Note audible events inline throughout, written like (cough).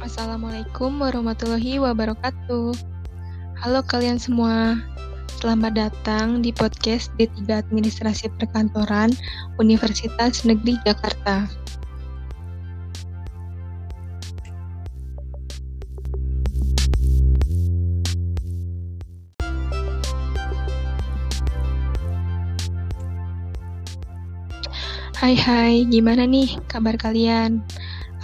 Assalamualaikum warahmatullahi wabarakatuh. Halo kalian semua. Selamat datang di podcast D3 Administrasi Perkantoran Universitas Negeri Jakarta. Hai hai, gimana nih kabar kalian?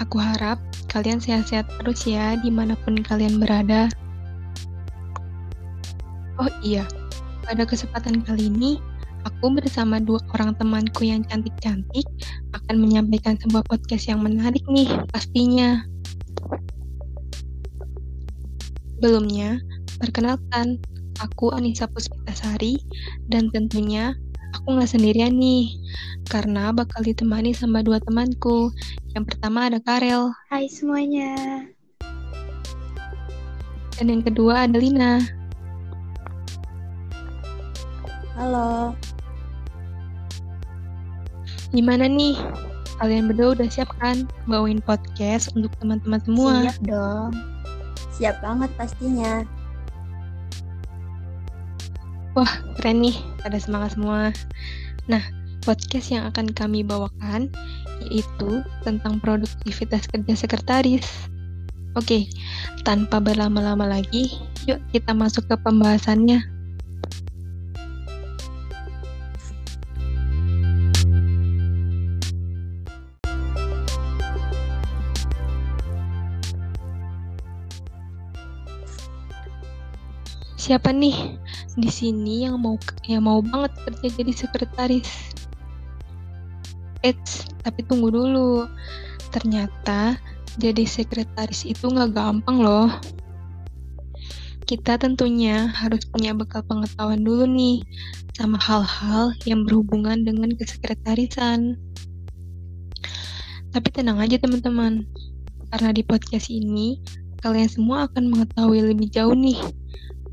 Aku harap kalian sehat-sehat terus ya di mana pun kalian berada. Oh iya, pada kesempatan kali ini, aku bersama dua orang temanku yang cantik-cantik akan menyampaikan sebuah podcast yang menarik nih pastinya. Sebelumnya, perkenalkan, aku Anissa Puspitasari dan tentunya aku nggak sendirian nih, karena bakal ditemani sama dua temanku. Yang pertama ada Karel. Hai semuanya. Dan yang kedua ada Lina. Halo. Gimana nih? Kalian berdua udah siap kan bawain podcast untuk teman-teman semua? Siap dong. Siap banget pastinya. Wah, keren nih, pada semangat semua. Nah, podcast yang akan kami bawakan yaitu tentang produktivitas kerja sekretaris. Oke, tanpa berlama-lama lagi, yuk kita masuk ke pembahasannya. Siapa nih di sini yang mau yang mau banget kerja jadi sekretaris? Eits, tapi tunggu dulu. Ternyata jadi sekretaris itu nggak gampang loh. Kita tentunya harus punya bekal pengetahuan dulu nih sama hal-hal yang berhubungan dengan kesekretarisan. Tapi tenang aja teman-teman, karena di podcast ini kalian semua akan mengetahui lebih jauh nih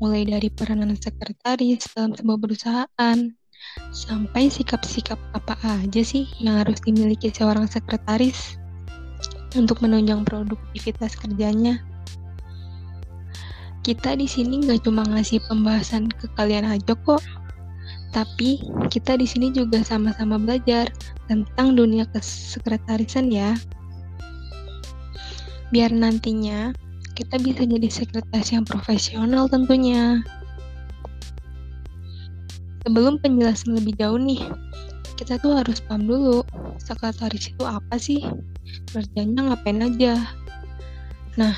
mulai dari peranan sekretaris dalam sebuah perusahaan, sampai sikap-sikap apa aja sih yang harus dimiliki seorang sekretaris untuk menunjang produktivitas kerjanya. Kita di sini nggak cuma ngasih pembahasan ke kalian aja kok, tapi kita di sini juga sama-sama belajar tentang dunia kesekretarisan ya. Biar nantinya kita bisa jadi sekretaris yang profesional tentunya. Sebelum penjelasan lebih jauh nih, kita tuh harus paham dulu, sekretaris itu apa sih? Kerjanya ngapain aja? Nah,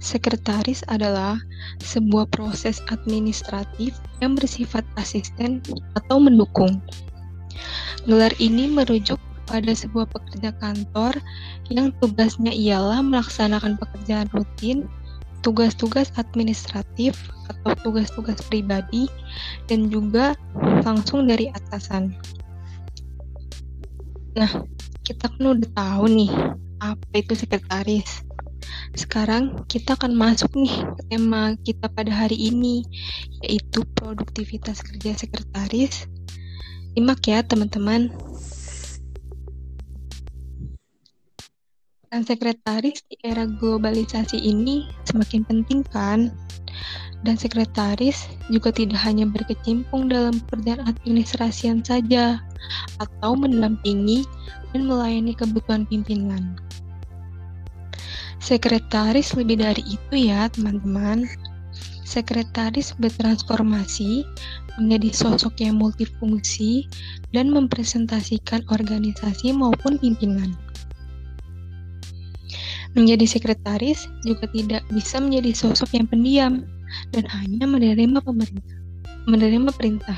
sekretaris adalah sebuah proses administratif yang bersifat asisten atau mendukung. Gelar ini merujuk pada sebuah pekerja kantor yang tugasnya ialah melaksanakan pekerjaan rutin, tugas-tugas administratif atau tugas-tugas pribadi, dan juga langsung dari atasan. Nah, kita kan udah tahu nih apa itu sekretaris. Sekarang kita akan masuk nih ke tema kita pada hari ini, yaitu produktivitas kerja sekretaris. Simak ya teman-teman. Dan sekretaris di era globalisasi ini semakin penting kan? Dan sekretaris juga tidak hanya berkecimpung dalam pekerjaan administrasian saja, atau mendampingi dan melayani kebutuhan pimpinan. Sekretaris lebih dari itu ya teman-teman. Sekretaris bertransformasi menjadi sosok yang multifungsi dan mempresentasikan organisasi maupun pimpinan. Menjadi sekretaris juga tidak bisa menjadi sosok yang pendiam dan hanya menerima pemerintah, menerima perintah.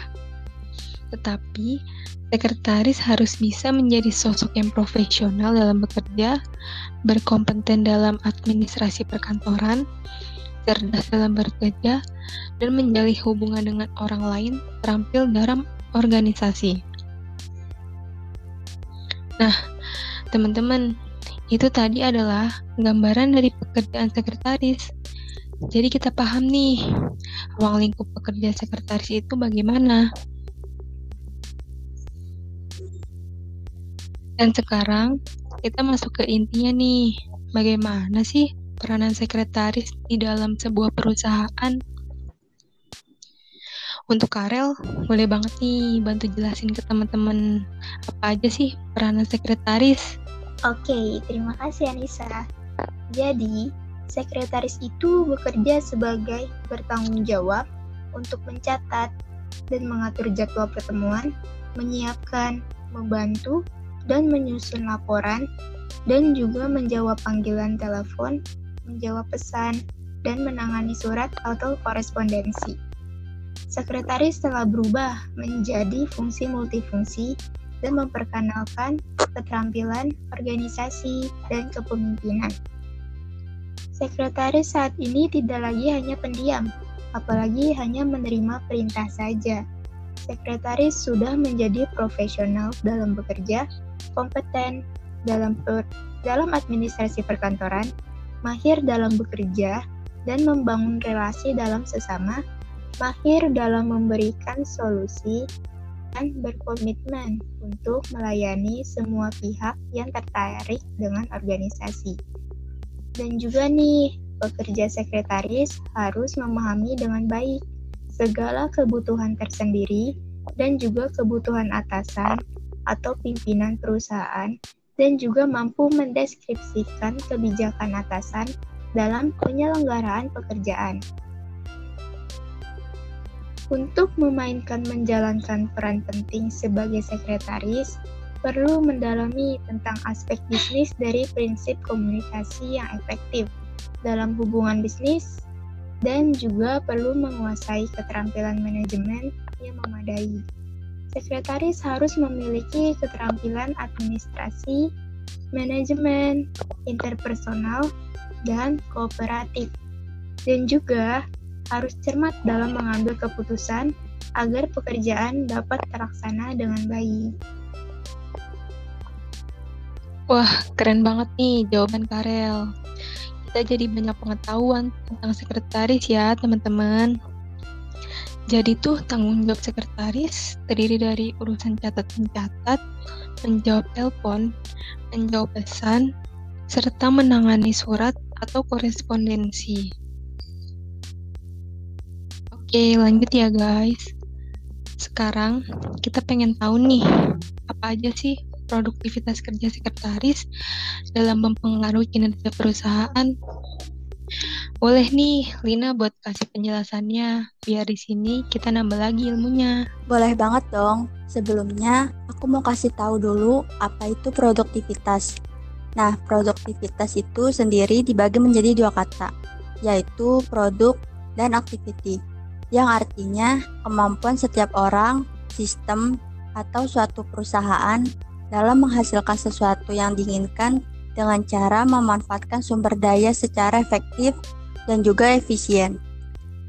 Tetapi sekretaris harus bisa menjadi sosok yang profesional dalam bekerja, berkompeten dalam administrasi perkantoran, cerdas dalam bekerja, dan menjalin hubungan dengan orang lain terampil dalam organisasi. Nah, teman-teman, itu tadi adalah gambaran dari pekerjaan sekretaris. Jadi kita paham nih, ruang lingkup pekerjaan sekretaris itu bagaimana. Dan sekarang kita masuk ke intinya nih, bagaimana sih peranan sekretaris di dalam sebuah perusahaan. Untuk Karel, boleh banget nih bantu jelasin ke teman-teman apa aja sih peranan sekretaris. Oke, terima kasih Anissa. Jadi, sekretaris itu bekerja sebagai bertanggung jawab untuk mencatat dan mengatur jadwal pertemuan, menyiapkan, membantu, dan menyusun laporan, dan juga menjawab panggilan telepon, menjawab pesan, dan menangani surat atau korespondensi. Sekretaris telah berubah menjadi fungsi multifungsi dan memperkenalkan keterampilan organisasi dan kepemimpinan. Sekretaris saat ini tidak lagi hanya pendiam, apalagi hanya menerima perintah saja. Sekretaris sudah menjadi profesional dalam bekerja, kompeten dalam per, dalam administrasi perkantoran, mahir dalam bekerja, dan membangun relasi dalam sesama, mahir dalam memberikan solusi, dan berkomitmen untuk melayani semua pihak yang tertarik dengan organisasi. Dan juga nih, pekerja sekretaris harus memahami dengan baik segala kebutuhan tersendiri dan juga kebutuhan atasan atau pimpinan perusahaan dan juga mampu mendeskripsikan kebijakan atasan dalam penyelenggaraan pekerjaan. Untuk memainkan menjalankan peran penting sebagai sekretaris, perlu mendalami tentang aspek bisnis dari prinsip komunikasi yang efektif dalam hubungan bisnis dan juga perlu menguasai keterampilan manajemen yang memadai. Sekretaris harus memiliki keterampilan administrasi, manajemen, interpersonal, dan kooperatif. Dan juga harus cermat dalam mengambil keputusan agar pekerjaan dapat terlaksana dengan baik. Wah, keren banget nih jawaban Karel. Kita jadi banyak pengetahuan tentang sekretaris ya, teman-teman. Jadi tuh tanggung jawab sekretaris terdiri dari urusan catat-mencatat, menjawab telepon, menjawab pesan, serta menangani surat atau korespondensi. Oke, lanjut ya guys. Sekarang kita pengen tahu nih, apa aja sih produktivitas kerja sekretaris dalam mempengaruhi kinerja perusahaan boleh nih, Lina buat kasih penjelasannya, biar di sini kita nambah lagi ilmunya. Boleh banget dong. Sebelumnya, aku mau kasih tahu dulu apa itu produktivitas. Nah, produktivitas itu sendiri dibagi menjadi dua kata, yaitu produk dan activity, yang artinya kemampuan setiap orang, sistem, atau suatu perusahaan dalam menghasilkan sesuatu yang diinginkan dengan cara memanfaatkan sumber daya secara efektif dan juga efisien.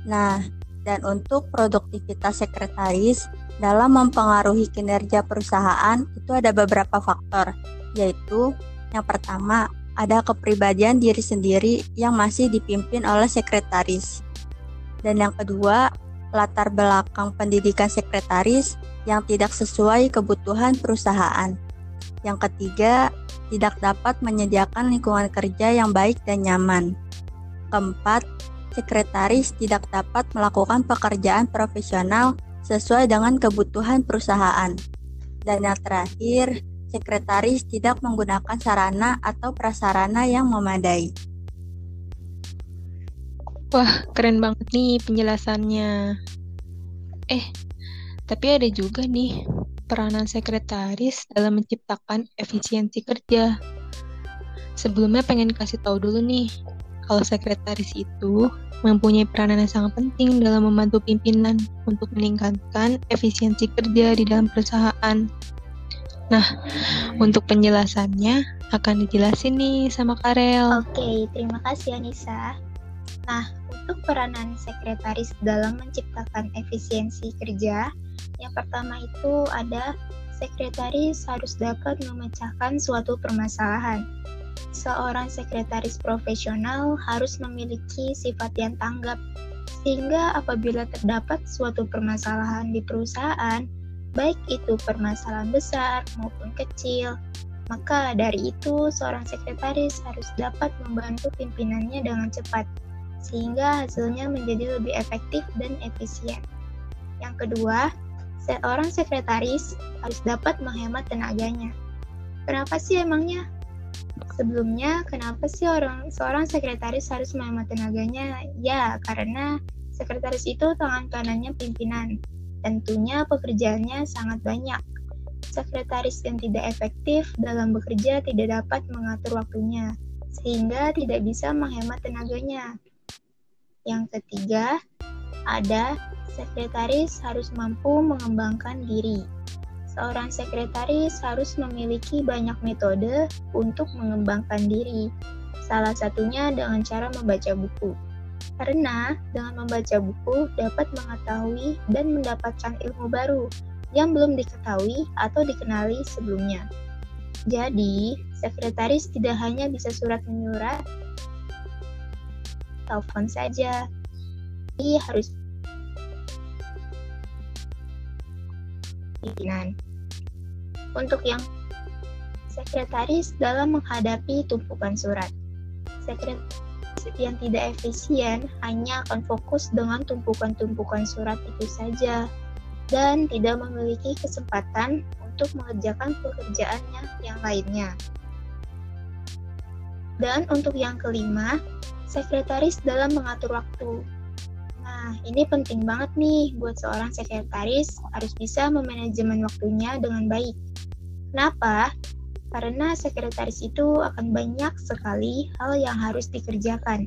Nah, dan untuk produktivitas sekretaris dalam mempengaruhi kinerja perusahaan itu ada beberapa faktor, yaitu yang pertama ada kepribadian diri sendiri yang masih dipimpin oleh sekretaris. Dan yang kedua, latar belakang pendidikan sekretaris yang tidak sesuai kebutuhan perusahaan. Yang ketiga, tidak dapat menyediakan lingkungan kerja yang baik dan nyaman. Keempat, sekretaris tidak dapat melakukan pekerjaan profesional sesuai dengan kebutuhan perusahaan. Dan yang terakhir, sekretaris tidak menggunakan sarana atau prasarana yang memadai. Wah, keren banget nih penjelasannya. Eh, tapi ada juga nih peranan sekretaris dalam menciptakan efisiensi kerja. Sebelumnya pengen kasih tahu dulu nih, kalau sekretaris itu mempunyai peranan yang sangat penting dalam membantu pimpinan untuk meningkatkan efisiensi kerja di dalam perusahaan. Nah, untuk penjelasannya akan dijelasin nih sama Karel. Oke, terima kasih Anissa. Nah, untuk peranan sekretaris dalam menciptakan efisiensi kerja, yang pertama itu ada sekretaris harus dapat memecahkan suatu permasalahan. Seorang sekretaris profesional harus memiliki sifat yang tanggap, sehingga apabila terdapat suatu permasalahan di perusahaan, baik itu permasalahan besar maupun kecil, Maka dari itu, seorang sekretaris harus dapat membantu pimpinannya dengan cepat, sehingga hasilnya menjadi lebih efektif dan efisien. Yang kedua, seorang sekretaris harus dapat menghemat tenaganya. Kenapa sih emangnya? Sebelumnya, kenapa sih orang seorang sekretaris harus menghemat tenaganya? Ya, karena sekretaris itu tangan kanannya pimpinan. Tentunya pekerjaannya sangat banyak sekretaris yang tidak efektif dalam bekerja tidak dapat mengatur waktunya, sehingga tidak bisa menghemat tenaganya. Yang ketiga, ada sekretaris harus mampu mengembangkan diri. Seorang sekretaris harus memiliki banyak metode untuk mengembangkan diri, salah satunya dengan cara membaca buku. Karena dengan membaca buku dapat mengetahui dan mendapatkan ilmu baru yang belum diketahui atau dikenali sebelumnya. Jadi, sekretaris tidak hanya bisa surat menyurat, telepon saja. Tapi harus pimpinan. Untuk yang sekretaris dalam menghadapi tumpukan surat. Sekretaris yang tidak efisien hanya akan fokus dengan tumpukan-tumpukan surat itu saja dan tidak memiliki kesempatan untuk mengerjakan pekerjaannya yang lainnya. Dan untuk yang kelima, sekretaris dalam mengatur waktu. Nah, ini penting banget nih buat seorang sekretaris harus bisa memanajemen waktunya dengan baik. Kenapa? Karena sekretaris itu akan banyak sekali hal yang harus dikerjakan.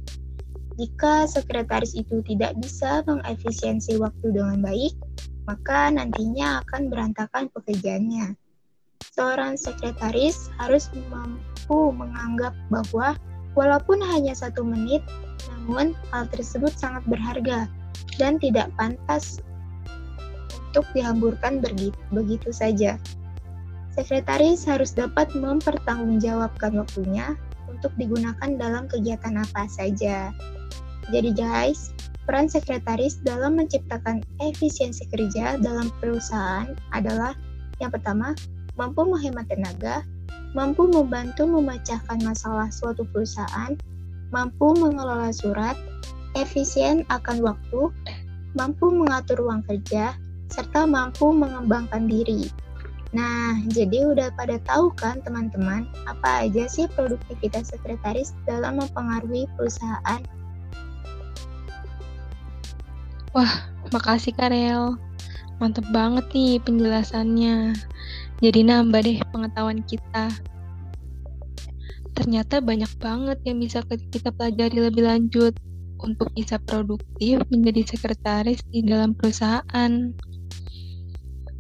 Jika sekretaris itu tidak bisa mengefisiensi waktu dengan baik, maka nantinya akan berantakan pekerjaannya. Seorang sekretaris harus mampu menganggap bahwa walaupun hanya satu menit, namun hal tersebut sangat berharga dan tidak pantas untuk dihamburkan begitu saja. Sekretaris harus dapat mempertanggungjawabkan waktunya untuk digunakan dalam kegiatan apa saja. Jadi guys, Peran sekretaris dalam menciptakan efisiensi kerja dalam perusahaan adalah yang pertama, mampu menghemat tenaga, mampu membantu memecahkan masalah suatu perusahaan, mampu mengelola surat, efisien akan waktu, mampu mengatur ruang kerja, serta mampu mengembangkan diri. Nah, jadi udah pada tahu kan teman-teman, apa aja sih produktivitas sekretaris dalam mempengaruhi perusahaan Wah, makasih Karel. Mantep banget nih penjelasannya. Jadi nambah deh pengetahuan kita. Ternyata banyak banget yang bisa kita pelajari lebih lanjut untuk bisa produktif menjadi sekretaris di dalam perusahaan.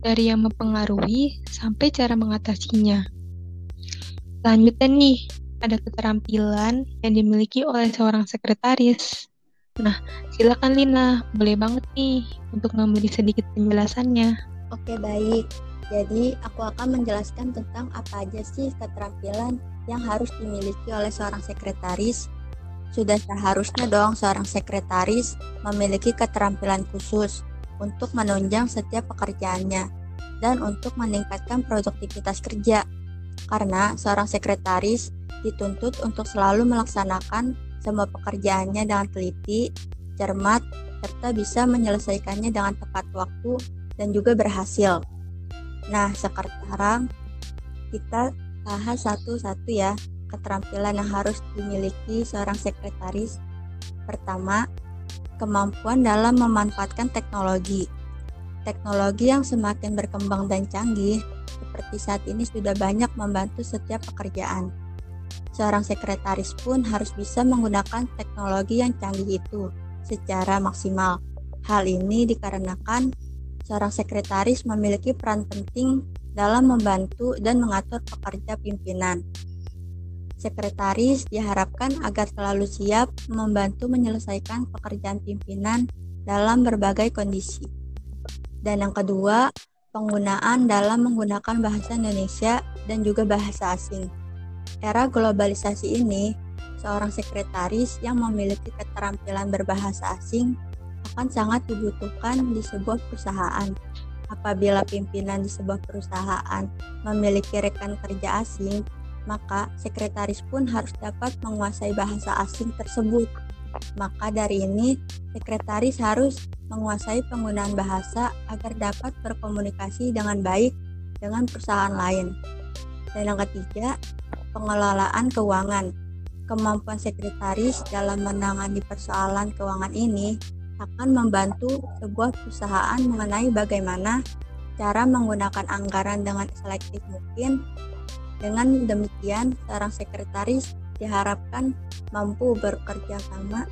Dari yang mempengaruhi sampai cara mengatasinya. Selanjutnya nih, ada keterampilan yang dimiliki oleh seorang sekretaris. Nah, silakan Lina, boleh banget nih untuk memberi sedikit penjelasannya. Oke, baik. Jadi, aku akan menjelaskan tentang apa aja sih keterampilan yang harus dimiliki oleh seorang sekretaris. Sudah seharusnya dong seorang sekretaris memiliki keterampilan khusus untuk menunjang setiap pekerjaannya dan untuk meningkatkan produktivitas kerja. Karena seorang sekretaris dituntut untuk selalu melaksanakan semua pekerjaannya dengan teliti, cermat, serta bisa menyelesaikannya dengan tepat waktu dan juga berhasil. Nah, sekarang kita bahas satu-satu ya keterampilan yang harus dimiliki seorang sekretaris. Pertama, kemampuan dalam memanfaatkan teknologi. Teknologi yang semakin berkembang dan canggih, seperti saat ini sudah banyak membantu setiap pekerjaan seorang sekretaris pun harus bisa menggunakan teknologi yang canggih itu secara maksimal. Hal ini dikarenakan seorang sekretaris memiliki peran penting dalam membantu dan mengatur pekerja pimpinan. Sekretaris diharapkan agar selalu siap membantu menyelesaikan pekerjaan pimpinan dalam berbagai kondisi. Dan yang kedua, penggunaan dalam menggunakan bahasa Indonesia dan juga bahasa asing era globalisasi ini, seorang sekretaris yang memiliki keterampilan berbahasa asing akan sangat dibutuhkan di sebuah perusahaan. Apabila pimpinan di sebuah perusahaan memiliki rekan kerja asing, maka sekretaris pun harus dapat menguasai bahasa asing tersebut. Maka dari ini, sekretaris harus menguasai penggunaan bahasa agar dapat berkomunikasi dengan baik dengan perusahaan lain. Dan yang ketiga, pengelolaan keuangan. Kemampuan sekretaris dalam menangani persoalan keuangan ini akan membantu sebuah perusahaan mengenai bagaimana cara menggunakan anggaran dengan selektif mungkin. Dengan demikian, seorang sekretaris diharapkan mampu bekerja sama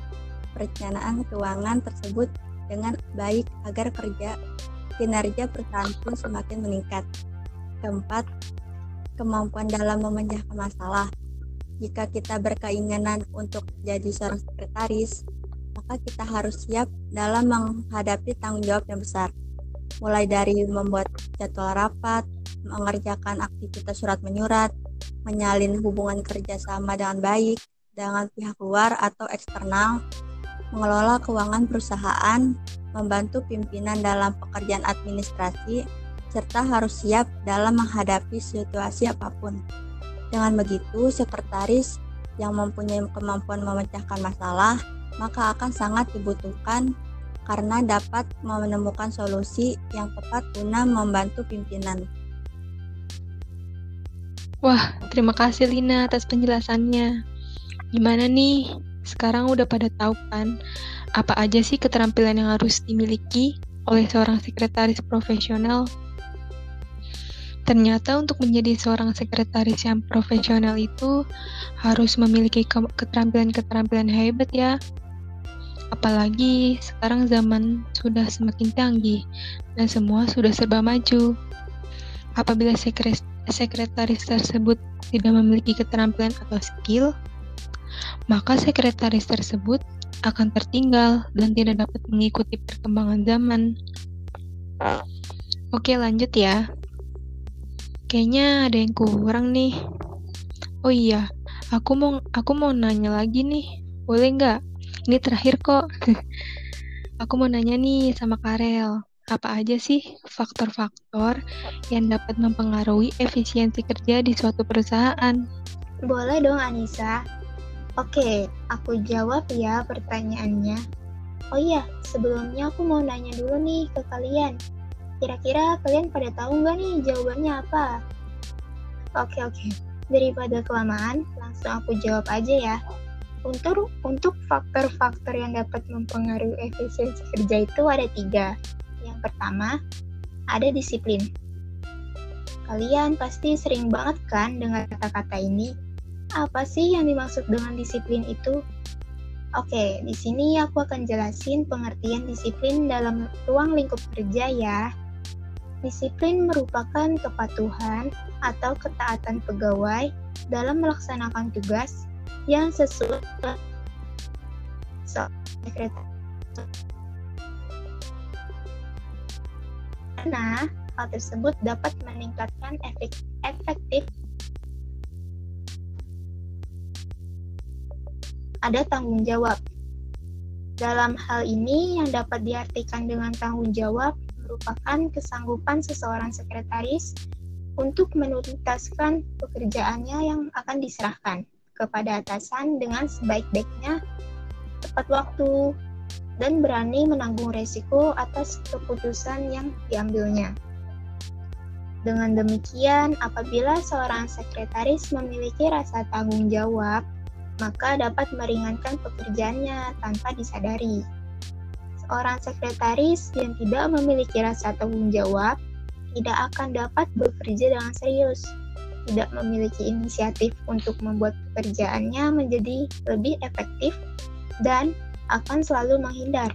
perencanaan keuangan tersebut dengan baik agar kerja kinerja perusahaan pun semakin meningkat. Keempat, kemampuan dalam memecahkan masalah. Jika kita berkeinginan untuk jadi seorang sekretaris, maka kita harus siap dalam menghadapi tanggung jawab yang besar. Mulai dari membuat jadwal rapat, mengerjakan aktivitas surat menyurat, menyalin hubungan kerjasama dengan baik dengan pihak luar atau eksternal, mengelola keuangan perusahaan, membantu pimpinan dalam pekerjaan administrasi, serta harus siap dalam menghadapi situasi apa pun. Dengan begitu, sekretaris yang mempunyai kemampuan memecahkan masalah, maka akan sangat dibutuhkan karena dapat menemukan solusi yang tepat guna membantu pimpinan. Wah, terima kasih Lina atas penjelasannya. Gimana nih? Sekarang udah pada tahu kan apa aja sih keterampilan yang harus dimiliki oleh seorang sekretaris profesional Ternyata untuk menjadi seorang sekretaris yang profesional itu harus memiliki keterampilan-keterampilan hebat ya. Apalagi sekarang zaman sudah semakin canggih dan semua sudah serba maju. Apabila sekretaris tersebut tidak memiliki keterampilan atau skill, maka sekretaris tersebut akan tertinggal dan tidak dapat mengikuti perkembangan zaman. Oke, lanjut ya. Kayaknya ada yang kurang nih. Oh iya, aku mau aku mau nanya lagi nih. Boleh nggak? Ini terakhir kok. (laughs) aku mau nanya nih sama Karel. Apa aja sih faktor-faktor yang dapat mempengaruhi efisiensi kerja di suatu perusahaan? Boleh dong Anissa. Oke, aku jawab ya pertanyaannya. Oh iya, sebelumnya aku mau nanya dulu nih ke kalian. Kira-kira kalian pada tahu nggak nih jawabannya apa? Oke oke, daripada kelamaan, langsung aku jawab aja ya. Untuk untuk faktor-faktor yang dapat mempengaruhi efisiensi kerja itu ada tiga. Yang pertama, ada disiplin. Kalian pasti sering banget kan dengar kata-kata ini. Apa sih yang dimaksud dengan disiplin itu? Oke, di sini aku akan jelasin pengertian disiplin dalam ruang lingkup kerja ya. Disiplin merupakan kepatuhan atau ketaatan pegawai dalam melaksanakan tugas yang sesuai Nah, hal tersebut dapat meningkatkan efek efektif ada tanggung jawab. Dalam hal ini yang dapat diartikan dengan tanggung jawab merupakan kesanggupan seseorang sekretaris untuk menuntaskan pekerjaannya yang akan diserahkan kepada atasan dengan sebaik-baiknya, tepat waktu, dan berani menanggung resiko atas keputusan yang diambilnya. Dengan demikian, apabila seorang sekretaris memiliki rasa tanggung jawab, maka dapat meringankan pekerjaannya tanpa disadari seorang sekretaris yang tidak memiliki rasa tanggung jawab tidak akan dapat bekerja dengan serius, tidak memiliki inisiatif untuk membuat pekerjaannya menjadi lebih efektif, dan akan selalu menghindar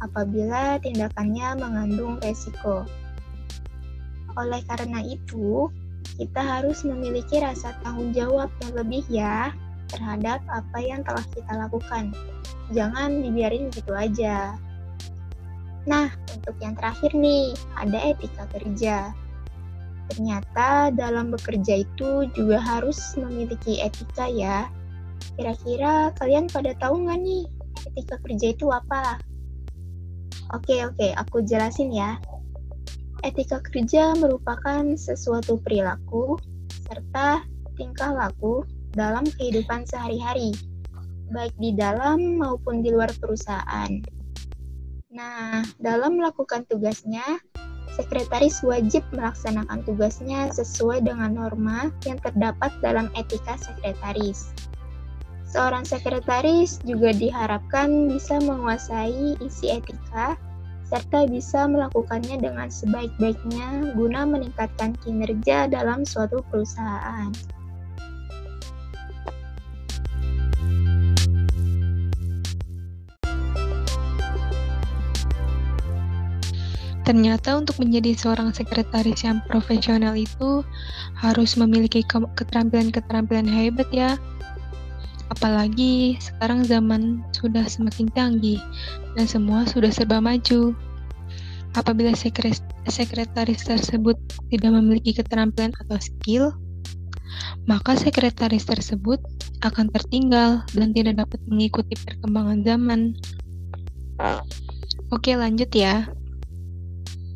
apabila tindakannya mengandung resiko. Oleh karena itu, kita harus memiliki rasa tanggung jawab yang lebih ya terhadap apa yang telah kita lakukan. Jangan dibiarin gitu aja. Nah, untuk yang terakhir nih, ada etika kerja. Ternyata dalam bekerja itu juga harus memiliki etika ya. Kira-kira kalian pada tahu nggak nih etika kerja itu apa? Oke oke, aku jelasin ya. Etika kerja merupakan sesuatu perilaku serta tingkah laku dalam kehidupan sehari-hari, baik di dalam maupun di luar perusahaan. Nah, dalam melakukan tugasnya, sekretaris wajib melaksanakan tugasnya sesuai dengan norma yang terdapat dalam etika sekretaris. Seorang sekretaris juga diharapkan bisa menguasai isi etika serta bisa melakukannya dengan sebaik-baiknya guna meningkatkan kinerja dalam suatu perusahaan. Ternyata untuk menjadi seorang sekretaris yang profesional itu harus memiliki keterampilan-keterampilan hebat ya. Apalagi sekarang zaman sudah semakin canggih dan semua sudah serba maju. Apabila sekretaris tersebut tidak memiliki keterampilan atau skill, maka sekretaris tersebut akan tertinggal dan tidak dapat mengikuti perkembangan zaman. Oke, lanjut ya.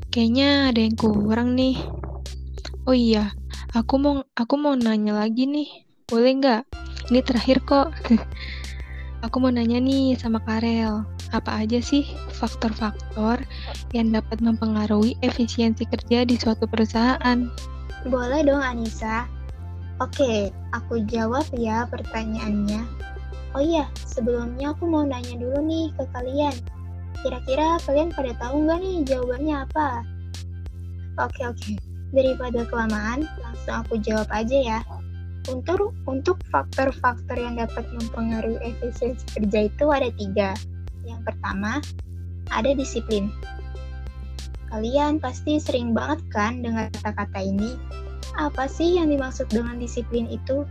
Kayaknya ada yang kurang nih. Oh iya, aku mau aku mau nanya lagi nih. Boleh nggak? Ini terakhir kok. (laughs) Aku mau nanya nih sama Karel, apa aja sih faktor-faktor yang dapat mempengaruhi efisiensi kerja di suatu perusahaan? Boleh dong Anissa. Oke, aku jawab ya pertanyaannya. Oh iya, sebelumnya aku mau nanya dulu nih ke kalian. Kira-kira kalian pada tahu nggak nih jawabannya apa? Oke oke, daripada kelamaan, langsung aku jawab aja ya. Untuk untuk faktor-faktor yang dapat mempengaruhi efisiensi kerja itu ada tiga. Yang pertama, ada disiplin. Kalian pasti sering banget kan dengar kata-kata ini. Apa sih yang dimaksud dengan disiplin itu?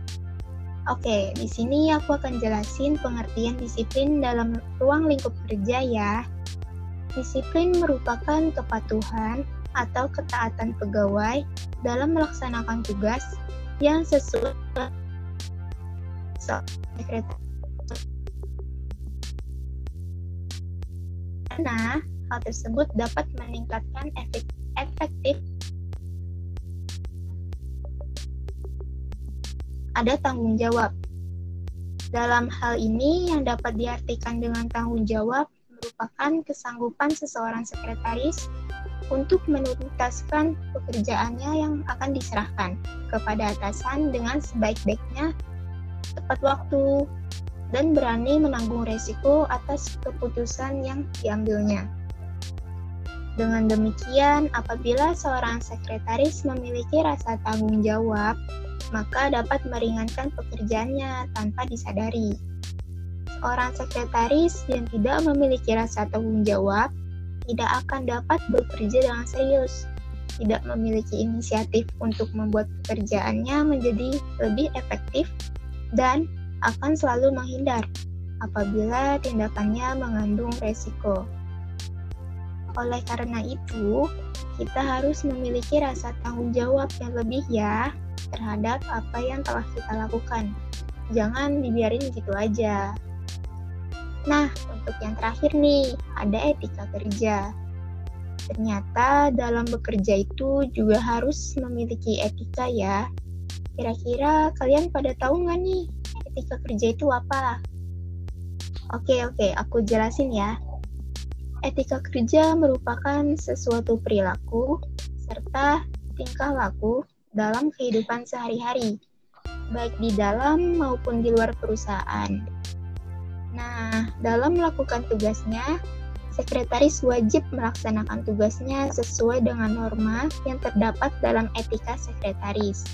Oke, di sini aku akan jelasin pengertian disiplin dalam ruang lingkup kerja ya. Disiplin merupakan kepatuhan atau ketaatan pegawai dalam melaksanakan tugas yang sesuai karena hal tersebut dapat meningkatkan efek efektif ada tanggung jawab. Dalam hal ini yang dapat diartikan dengan tanggung jawab merupakan kesanggupan seseorang sekretaris untuk menuntaskan pekerjaannya yang akan diserahkan kepada atasan dengan sebaik-baiknya, tepat waktu, dan berani menanggung resiko atas keputusan yang diambilnya. Dengan demikian, apabila seorang sekretaris memiliki rasa tanggung jawab, maka dapat meringankan pekerjaannya tanpa disadari. Seorang sekretaris yang tidak memiliki rasa tanggung jawab tidak akan dapat bekerja dengan serius, tidak memiliki inisiatif untuk membuat pekerjaannya menjadi lebih efektif, dan akan selalu menghindar apabila tindakannya mengandung resiko. Oleh karena itu, kita harus memiliki rasa tanggung jawab yang lebih ya terhadap apa yang telah kita lakukan. Jangan dibiarin gitu aja. Nah, untuk yang terakhir nih, ada etika kerja. Ternyata dalam bekerja itu juga harus memiliki etika ya. Kira-kira kalian pada tahu nggak nih etika kerja itu apa? Oke, oke, aku jelasin ya. Etika kerja merupakan sesuatu perilaku serta tingkah laku dalam kehidupan sehari-hari, baik di dalam maupun di luar perusahaan. Nah, dalam melakukan tugasnya, sekretaris wajib melaksanakan tugasnya sesuai dengan norma yang terdapat dalam etika sekretaris.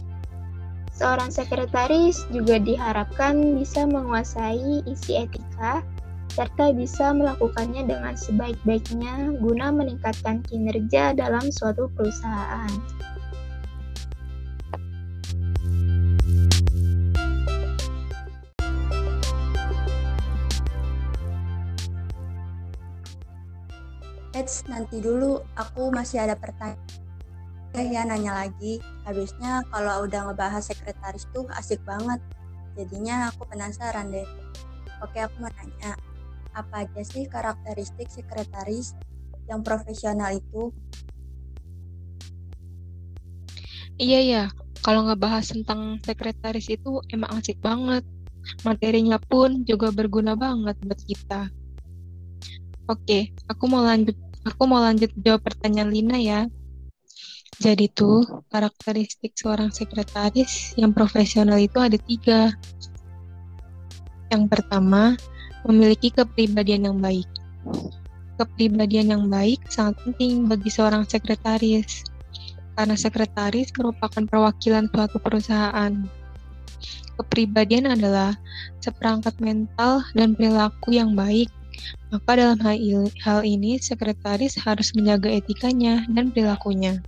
Seorang sekretaris juga diharapkan bisa menguasai isi etika serta bisa melakukannya dengan sebaik-baiknya guna meningkatkan kinerja dalam suatu perusahaan. Eits, nanti dulu aku masih ada pertanyaan ya nanya lagi. Habisnya kalau udah ngebahas sekretaris tuh asik banget. Jadinya aku penasaran deh. Oke, aku mau nanya. Apa aja sih karakteristik sekretaris yang profesional itu? Iya ya, kalau ngebahas tentang sekretaris itu emang asik banget. Materinya pun juga berguna banget buat kita. Oke, aku mau lanjut. Aku mau lanjut jawab pertanyaan Lina ya. Jadi tuh, karakteristik seorang sekretaris yang profesional itu ada tiga. Yang pertama, memiliki kepribadian yang baik. Kepribadian yang baik sangat penting bagi seorang sekretaris, karena sekretaris merupakan perwakilan suatu perusahaan. Kepribadian adalah seperangkat mental dan perilaku yang baik maka dalam hal ini, sekretaris harus menjaga etikanya dan perilakunya.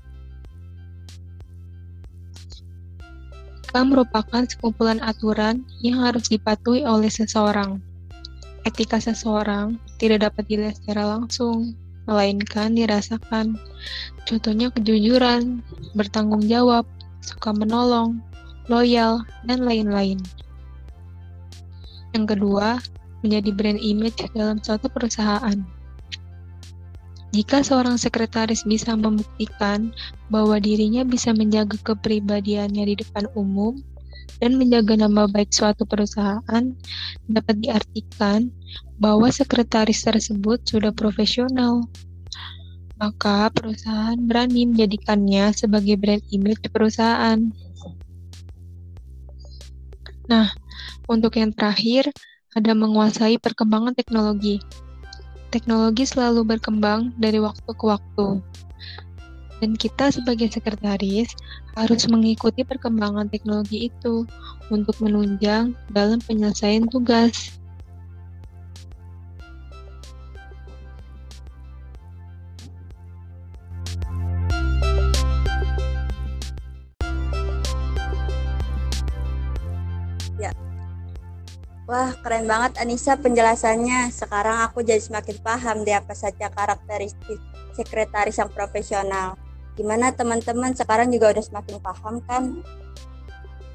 Etika merupakan sekumpulan aturan yang harus dipatuhi oleh seseorang. Etika seseorang tidak dapat dilihat secara langsung, melainkan dirasakan. Contohnya kejujuran, bertanggung jawab, suka menolong, loyal, dan lain-lain. Yang kedua, menjadi brand image dalam suatu perusahaan. Jika seorang sekretaris bisa membuktikan bahwa dirinya bisa menjaga kepribadiannya di depan umum dan menjaga nama baik suatu perusahaan, dapat diartikan bahwa sekretaris tersebut sudah profesional. Maka perusahaan berani menjadikannya sebagai brand image perusahaan. Nah, untuk yang terakhir, ada menguasai perkembangan teknologi. Teknologi selalu berkembang dari waktu ke waktu. Dan kita sebagai sekretaris harus mengikuti perkembangan teknologi itu untuk menunjang dalam penyelesaian tugas. Wah, keren banget Anissa penjelasannya. Sekarang aku jadi semakin paham deh apa saja karakteristik sekretaris yang profesional. Gimana teman-teman sekarang juga udah semakin paham kan?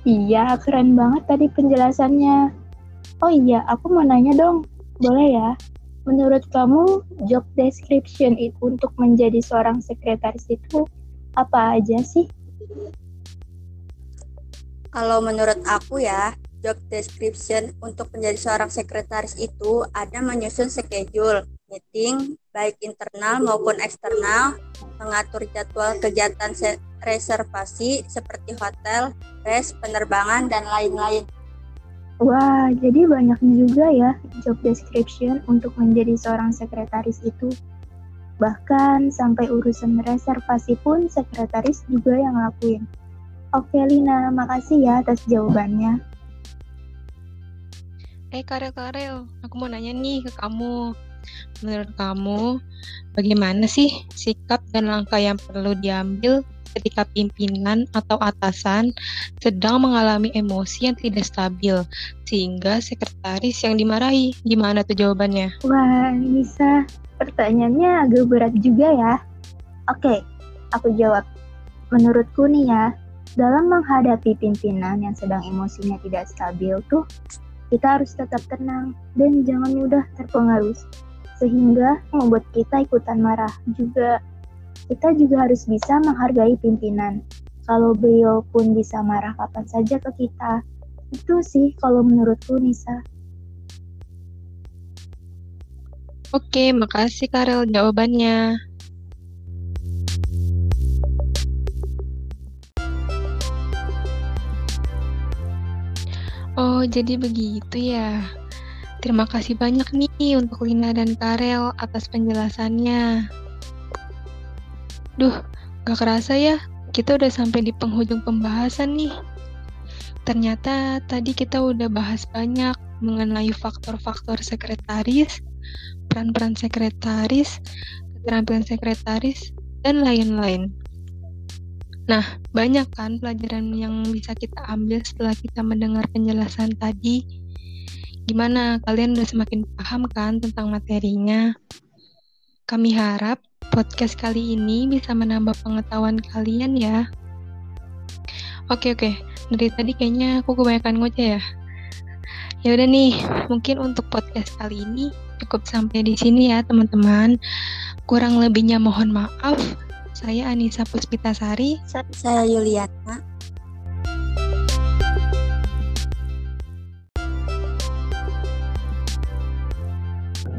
Iya, keren banget tadi penjelasannya. Oh iya, aku mau nanya dong. Boleh ya? Menurut kamu, job description itu untuk menjadi seorang sekretaris itu apa aja sih? Kalau menurut aku ya, job description untuk menjadi seorang sekretaris itu ada menyusun schedule meeting baik internal maupun eksternal, mengatur jadwal kegiatan reservasi seperti hotel, res, penerbangan, dan lain-lain. Wah, jadi banyak juga ya job description untuk menjadi seorang sekretaris itu. Bahkan sampai urusan reservasi pun sekretaris juga yang lakuin. Oke Lina, makasih ya atas jawabannya. Eh Karel Karel, aku mau nanya nih ke kamu. Menurut kamu, bagaimana sih sikap dan langkah yang perlu diambil ketika pimpinan atau atasan sedang mengalami emosi yang tidak stabil sehingga sekretaris yang dimarahi? Gimana tuh jawabannya? Wah, Nisa, pertanyaannya agak berat juga ya. Oke, aku jawab. Menurutku nih ya, dalam menghadapi pimpinan yang sedang emosinya tidak stabil tuh kita harus tetap tenang dan jangan mudah terpengaruh, sehingga membuat kita ikutan marah juga. Kita juga harus bisa menghargai pimpinan. Kalau beliau pun bisa marah kapan saja ke kita, itu sih kalau menurutku Nisa. Oke, makasih Karel jawabannya. Oh, jadi begitu ya. Terima kasih banyak nih untuk Lina dan Karel atas penjelasannya. Duh, gak kerasa ya, kita udah sampai di penghujung pembahasan nih. Ternyata tadi kita udah bahas banyak mengenai faktor-faktor sekretaris, peran-peran sekretaris, keterampilan sekretaris, dan lain-lain. Nah, banyak kan pelajaran yang bisa kita ambil setelah kita mendengar penjelasan tadi. Gimana, kalian udah semakin paham kan tentang materinya? Kami harap podcast kali ini bisa menambah pengetahuan kalian ya. Oke oke, dari tadi kayaknya aku kebanyakan ngoceh ya. Ya udah nih, mungkin untuk podcast kali ini cukup sampai di sini ya teman-teman. Kurang lebihnya mohon maaf. Saya Anissa Puspitasari. Saya Yuliana.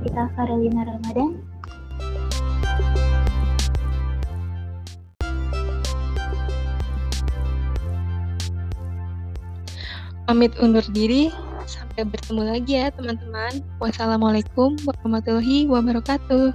Kita Karolina Ramadan. Pamit undur diri. Sampai bertemu lagi ya teman-teman. Wassalamualaikum warahmatullahi wabarakatuh.